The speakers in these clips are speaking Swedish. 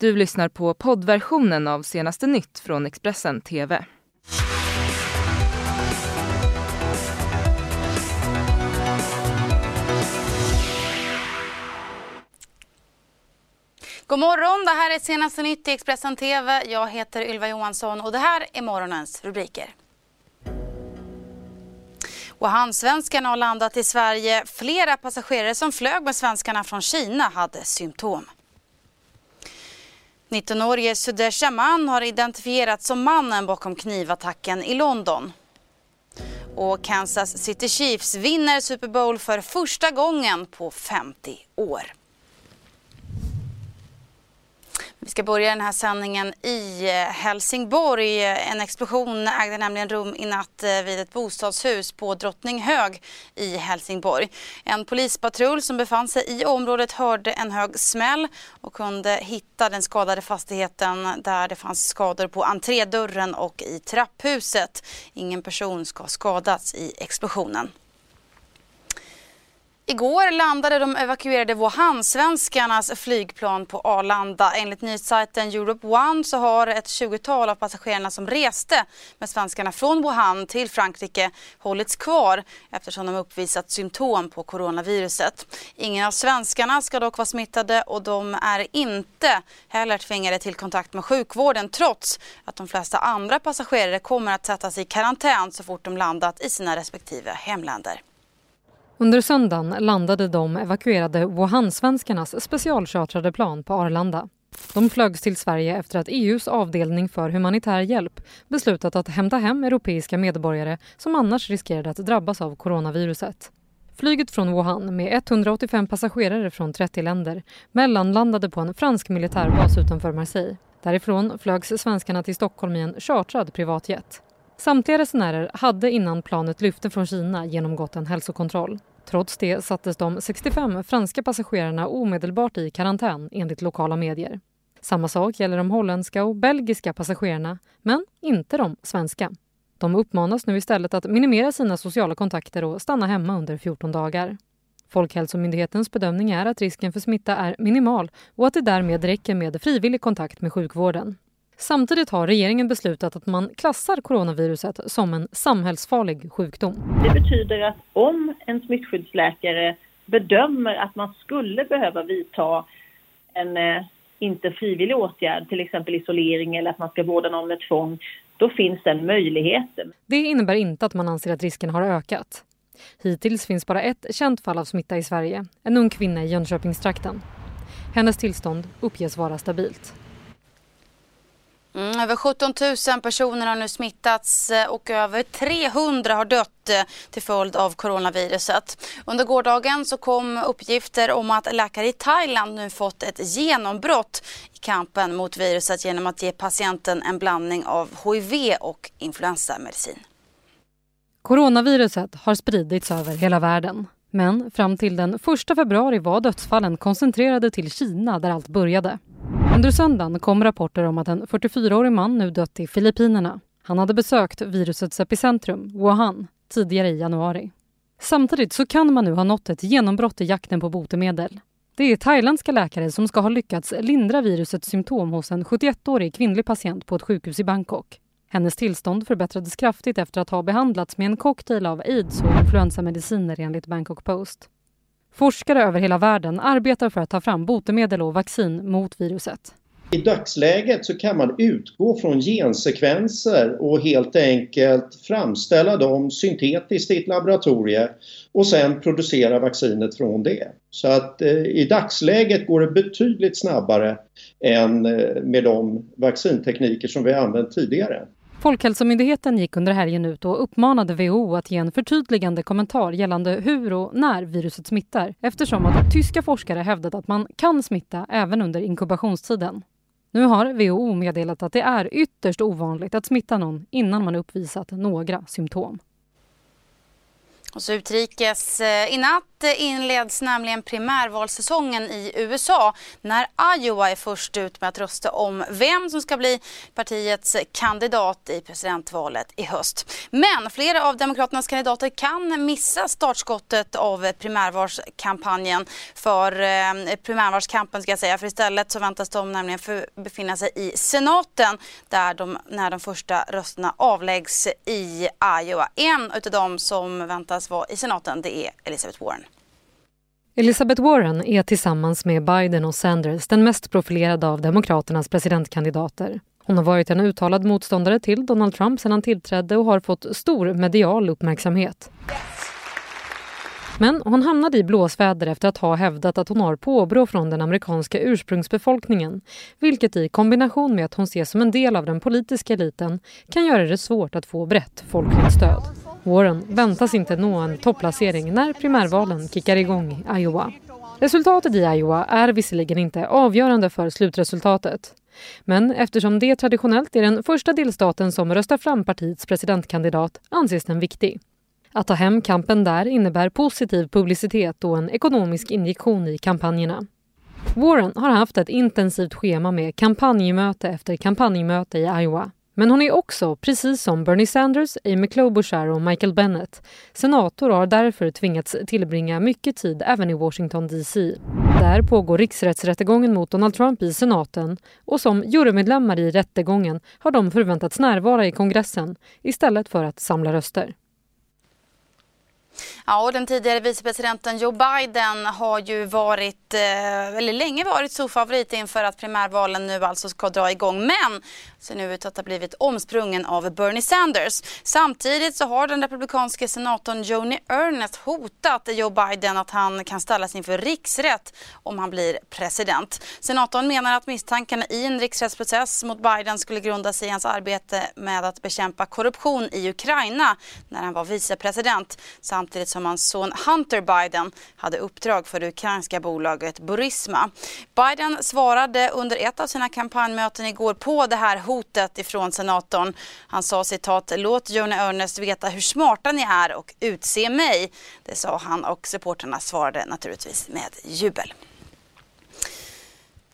Du lyssnar på poddversionen av senaste nytt från Expressen TV. God morgon, det här är senaste nytt i Expressen TV. Jag heter Ylva Johansson och det här är morgonens rubriker. Och handsvenskarna har landat i Sverige. Flera passagerare som flög med svenskarna från Kina hade symptom. 19-årige Sudesh Shaman har identifierats som mannen bakom knivattacken i London. Och Kansas City Chiefs vinner Super Bowl för första gången på 50 år. Vi ska börja den här sändningen i eh, Helsingborg. En explosion ägde nämligen rum i natt eh, vid ett bostadshus på Drottninghög i Helsingborg. En polispatrull som befann sig i området hörde en hög smäll och kunde hitta den skadade fastigheten där det fanns skador på entrédörren och i trapphuset. Ingen person ska ha skadats i explosionen. Igår landade de evakuerade Wuhan-svenskarnas flygplan på Arlanda. Enligt nyhetssajten Europe One så har ett 20-tal av passagerarna som reste med svenskarna från Wuhan till Frankrike hållits kvar eftersom de uppvisat symptom på coronaviruset. Ingen av svenskarna ska dock vara smittade och de är inte heller tvingade till kontakt med sjukvården trots att de flesta andra passagerare kommer att sättas i karantän så fort de landat i sina respektive hemländer. Under söndagen landade de evakuerade Wuhan-svenskarnas specialchartrade plan på Arlanda. De flögs till Sverige efter att EUs avdelning för humanitär hjälp beslutat att hämta hem europeiska medborgare som annars riskerade att drabbas av coronaviruset. Flyget från Wuhan med 185 passagerare från 30 länder mellanlandade på en fransk militärbas utanför Marseille. Därifrån flögs svenskarna till Stockholm i en chartrad privatjet. Samtliga resenärer hade innan planet lyfte från Kina genomgått en hälsokontroll. Trots det sattes de 65 franska passagerarna omedelbart i karantän enligt lokala medier. Samma sak gäller de holländska och belgiska passagerarna, men inte de svenska. De uppmanas nu istället att minimera sina sociala kontakter och stanna hemma under 14 dagar. Folkhälsomyndighetens bedömning är att risken för smitta är minimal och att det därmed räcker med frivillig kontakt med sjukvården. Samtidigt har regeringen beslutat att man klassar coronaviruset som en samhällsfarlig sjukdom. Det betyder att om en smittskyddsläkare bedömer att man skulle behöva vidta en eh, inte frivillig åtgärd, till exempel isolering eller att man ska vårda någon med tvång, då finns den möjligheten. Det innebär inte att man anser att risken har ökat. Hittills finns bara ett känt fall av smitta i Sverige, en ung kvinna i Jönköpingstrakten. Hennes tillstånd uppges vara stabilt. Mm, över 17 000 personer har nu smittats eh, och över 300 har dött eh, till följd av coronaviruset. Under gårdagen så kom uppgifter om att läkare i Thailand nu fått ett genombrott i kampen mot viruset genom att ge patienten en blandning av hiv och influensamedicin. Coronaviruset har spridits över hela världen. Men fram till den 1 februari var dödsfallen koncentrerade till Kina där allt började. Under söndagen kom rapporter om att en 44-årig man nu dött i Filippinerna. Han hade besökt virusets epicentrum, Wuhan, tidigare i januari. Samtidigt så kan man nu ha nått ett genombrott i jakten på botemedel. Det är thailändska läkare som ska ha lyckats lindra virusets symptom hos en 71-årig kvinnlig patient på ett sjukhus i Bangkok. Hennes tillstånd förbättrades kraftigt efter att ha behandlats med en cocktail av aids och influensamediciner enligt Bangkok Post. Forskare över hela världen arbetar för att ta fram botemedel och vaccin mot viruset. I dagsläget så kan man utgå från gensekvenser och helt enkelt framställa dem syntetiskt i ett laboratorium och sen producera vaccinet från det. Så att eh, i dagsläget går det betydligt snabbare än eh, med de vaccintekniker som vi använt tidigare. Folkhälsomyndigheten gick under helgen ut och uppmanade WHO att ge en förtydligande kommentar gällande hur och när viruset smittar eftersom att tyska forskare hävdat att man kan smitta även under inkubationstiden. Nu har WHO meddelat att det är ytterst ovanligt att smitta någon innan man uppvisat några symptom. Och så utrikes. Eh, I natt inleds nämligen primärvalssäsongen i USA när Iowa är först ut med att rösta om vem som ska bli partiets kandidat i presidentvalet i höst. Men flera av Demokraternas kandidater kan missa startskottet av primärvalskampanjen för eh, primärvalskampen ska jag säga för istället så väntas de nämligen för, befinna sig i senaten där de när de första rösterna avläggs i Iowa. En av dem som väntas vara i senaten det är Elizabeth Warren. Elizabeth Warren är tillsammans med Biden och Sanders den mest profilerade av Demokraternas presidentkandidater. Hon har varit en uttalad motståndare till Donald Trump sedan han tillträdde och har fått stor medial uppmärksamhet. Men hon hamnade i blåsväder efter att ha hävdat att hon har påbrå från den amerikanska ursprungsbefolkningen vilket i kombination med att hon ses som en del av den politiska eliten kan göra det svårt att få brett folkligt stöd. Warren väntas inte nå en topplacering när primärvalen kickar igång i Iowa. Resultatet i Iowa är visserligen inte avgörande för slutresultatet. Men eftersom det traditionellt är den första delstaten som röstar fram partiets presidentkandidat anses den viktig. Att ta hem kampen där innebär positiv publicitet och en ekonomisk injektion i kampanjerna. Warren har haft ett intensivt schema med kampanjmöte efter kampanjmöte i Iowa. Men hon är också, precis som Bernie Sanders, Amy Klobuchar och Michael Bennett, senator och har därför tvingats tillbringa mycket tid även i Washington DC. Där pågår riksrättsrättegången mot Donald Trump i senaten och som jurymedlemmar i rättegången har de förväntats närvara i kongressen istället för att samla röster. Ja, och den tidigare vicepresidenten Joe Biden har ju varit, eh, eller länge varit storfavorit inför att primärvalen nu alltså ska dra igång. Men ser nu ut att ha blivit omsprungen av Bernie Sanders. Samtidigt så har den republikanske senatorn Joni Ernest hotat Joe Biden att han kan ställas inför riksrätt om han blir president. Senatorn menar att misstankarna i en riksrättsprocess mot Biden skulle grunda sig i hans arbete med att bekämpa korruption i Ukraina när han var vicepresident samtidigt som hans son Hunter Biden hade uppdrag för det ukrainska bolaget Burisma. Biden svarade under ett av sina kampanjmöten igår på det här hotet ifrån senatorn. Han sa citat, låt Joni Ernest veta hur smarta ni är och utse mig. Det sa han och supporterna svarade naturligtvis med jubel.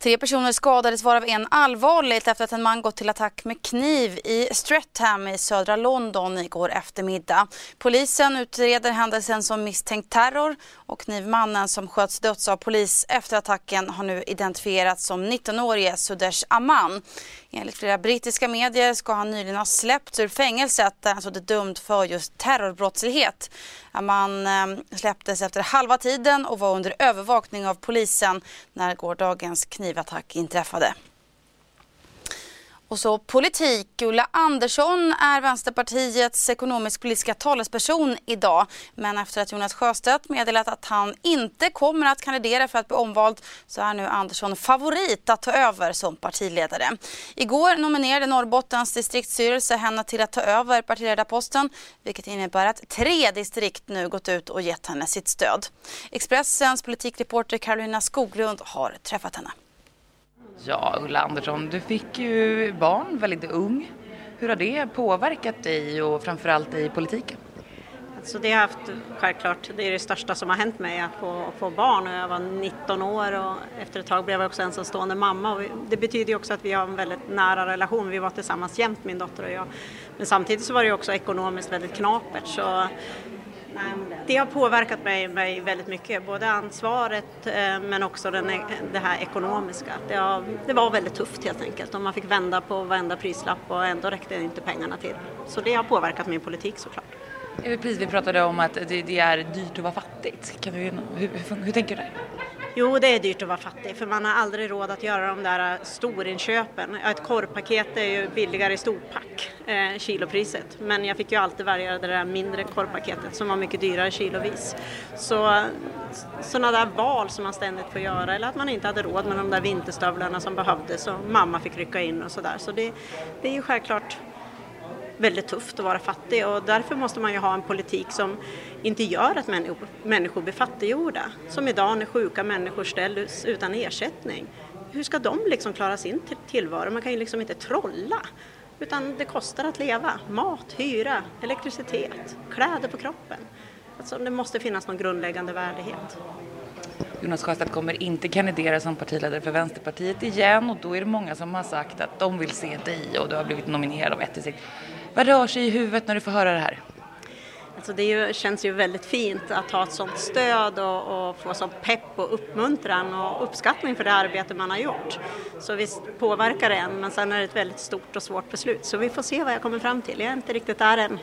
Tre personer skadades varav en allvarligt efter att en man gått till attack med kniv i Streatham i södra London igår eftermiddag. Polisen utreder händelsen som misstänkt terror och knivmannen som sköts döds av polis efter attacken har nu identifierats som 19-årige Sudesh Aman. Enligt flera brittiska medier ska han nyligen ha släppts ur fängelset där han suttit dömd för just terrorbrottslighet. Man ehm, släpptes efter halva tiden och var under övervakning av polisen när gårdagens knivattack inträffade. Och så politik. Ulla Andersson är Vänsterpartiets ekonomisk-politiska talesperson idag. Men efter att Jonas Sjöstedt meddelat att han inte kommer att kandidera för att bli omvald så är nu Andersson favorit att ta över som partiledare. Igår nominerade Norrbottens distriktsstyrelse henne till att ta över partiledarposten vilket innebär att tre distrikt nu gått ut och gett henne sitt stöd. Expressens politikreporter Carolina Skoglund har träffat henne. Ja, Ulla Andersson, du fick ju barn väldigt ung. Hur har det påverkat dig och framförallt i politiken? Så det har haft, självklart, det är det största som har hänt mig att få, få barn och jag var 19 år och efter ett tag blev jag också ensamstående mamma och det betyder ju också att vi har en väldigt nära relation, vi var tillsammans jämt min dotter och jag. Men samtidigt så var det ju också ekonomiskt väldigt knapert så ehm, det har påverkat mig, mig väldigt mycket, både ansvaret eh, men också den, e- det här ekonomiska. Det, har, det, var väldigt tufft helt enkelt och man fick vända på varenda prislapp och ändå räckte inte pengarna till. Så det har påverkat min politik såklart. Precis, vi pratade om att det, det är dyrt att vara fattigt. Kan du, hur, hur, hur tänker du där? Jo, det är dyrt att vara fattig för man har aldrig råd att göra de där äh, storinköpen. Ett korvpaket är ju billigare i storpack, eh, kilopriset. Men jag fick ju alltid välja det där mindre korvpaketet som var mycket dyrare kilovis. Så sådana där val som man ständigt får göra eller att man inte hade råd med de där vinterstövlarna som behövdes och mamma fick rycka in och sådär. Så det, det är ju självklart väldigt tufft att vara fattig och därför måste man ju ha en politik som inte gör att människor blir fattiggjorda. Som idag när sjuka människor ställs utan ersättning. Hur ska de liksom klara sin tillvaro? Man kan ju liksom inte trolla. Utan det kostar att leva. Mat, hyra, elektricitet, kläder på kroppen. Alltså, det måste finnas någon grundläggande värdighet. Jonas Sjöstedt kommer inte kandidera som partiledare för Vänsterpartiet igen och då är det många som har sagt att de vill se dig och du har blivit nominerad av ett distrikt. Vad rör sig i huvudet när du får höra det här? Alltså det ju, känns ju väldigt fint att ha ett sådant stöd och, och få sån pepp och uppmuntran och uppskattning för det arbete man har gjort. Så visst påverkar det en, men sen är det ett väldigt stort och svårt beslut. Så vi får se vad jag kommer fram till. Jag är inte riktigt där än.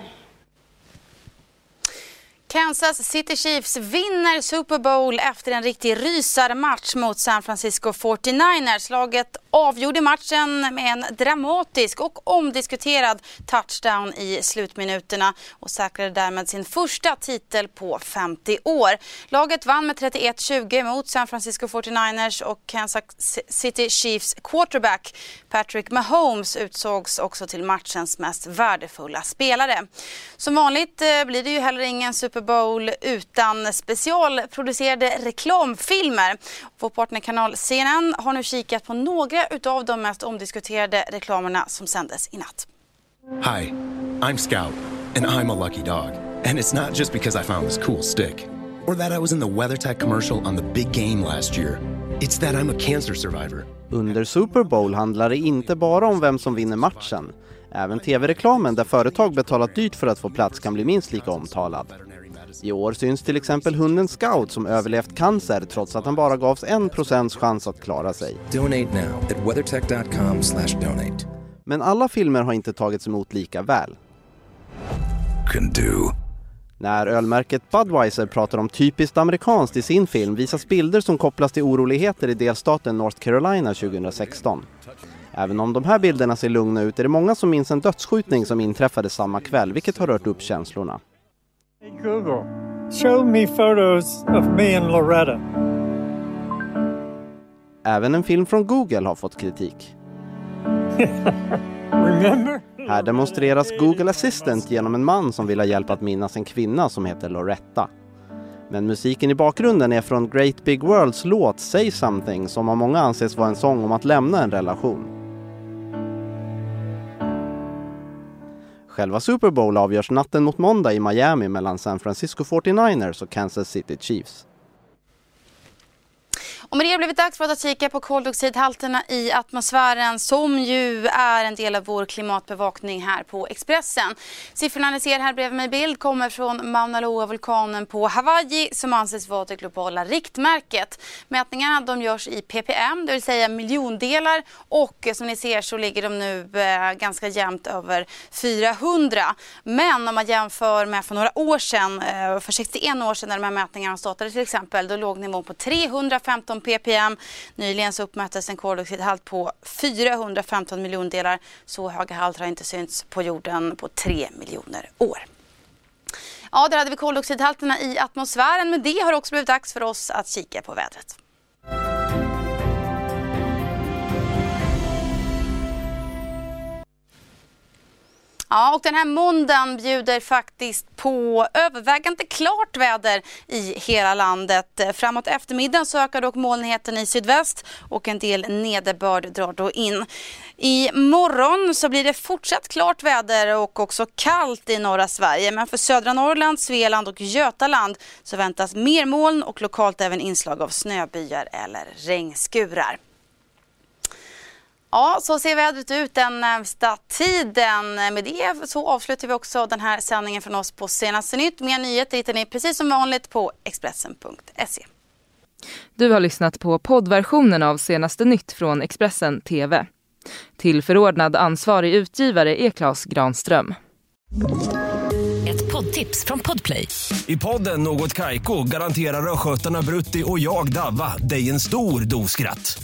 Kansas City Chiefs vinner Super Bowl efter en riktig rysarmatch mot San Francisco 49ers. Laget avgjorde matchen med en dramatisk och omdiskuterad touchdown i slutminuterna och säkrade därmed sin första titel på 50 år. Laget vann med 31-20 mot San Francisco 49ers och Kansas City Chiefs quarterback Patrick Mahomes utsågs också till matchens mest värdefulla spelare. Som vanligt eh, blir det ju heller ingen Super Bowl utan specialproducerade reklamfilmer. Vår partnerkanal CNN har nu kikat på några utav de mest omdiskuterade reklamerna som sändes i natt. Hi, I'm Scout, and I'm a lucky dog. And it's not just because I found this cool stick, or that I was in the WeatherTech commercial on the big game last year. It's that I'm a cancer survivor. Under Super Bowl handlar det inte bara om vem som vinner matchen. Även tv-reklamen där företag betalat dyrt för att få plats kan bli minst lika omtalad. I år syns till exempel hunden Scout som överlevt cancer trots att han bara gavs 1% chans att klara sig. Men alla filmer har inte tagits emot lika väl. När ölmärket Budweiser pratar om typiskt amerikanskt i sin film visas bilder som kopplas till oroligheter i delstaten North Carolina 2016. Även om de här bilderna ser lugna ut är det många som minns en dödsskjutning som inträffade samma kväll, vilket har rört upp känslorna. Hey Google, show me photos of me and Loretta. Även en film från Google har fått kritik. Remember? Här demonstreras Google Assistant genom en man som vill ha hjälp att minnas en kvinna som heter Loretta. Men musiken i bakgrunden är från Great Big Worlds låt Say Something som av många anses vara en sång om att lämna en relation. Själva Super Bowl avgörs natten mot måndag i Miami mellan San Francisco 49ers och Kansas City Chiefs. Och med det har det blivit dags för att kika på koldioxidhalterna i atmosfären som ju är en del av vår klimatbevakning här på Expressen. Siffrorna ni ser här bredvid mig i bild kommer från Mauna Loa-vulkanen på Hawaii som anses vara det globala riktmärket. Mätningarna de görs i ppm, det vill säga miljondelar och som ni ser så ligger de nu eh, ganska jämnt över 400. Men om man jämför med för några år sedan, eh, för 61 år sedan när de här mätningarna startade till exempel, då låg nivån på 315 ppm. Nyligen så uppmättes en koldioxidhalt på 415 miljondelar. Så höga halter har inte synts på jorden på 3 miljoner år. Ja, där hade vi koldioxidhalterna i atmosfären, men det har också blivit dags för oss att kika på vädret. Ja, och den här måndagen bjuder faktiskt på övervägande klart väder i hela landet. Framåt eftermiddagen så ökar dock molnigheten i sydväst och en del nederbörd drar då in. I morgon så blir det fortsatt klart väder och också kallt i norra Sverige. Men för södra Norrland, Svealand och Götaland så väntas mer moln och lokalt även inslag av snöbyar eller regnskurar. Ja, så ser vädret ut den närmsta tiden. Med det så avslutar vi också den här sändningen från oss på Senaste Nytt. Mer nyheter hittar ni precis som vanligt på Expressen.se. Du har lyssnat på poddversionen av Senaste Nytt från Expressen TV. Tillförordnad ansvarig utgivare är Klas Granström. Ett poddtips från Podplay. I podden Något Kaiko garanterar östgötarna Brutti och jag, Davva, dig en stor dos skratt.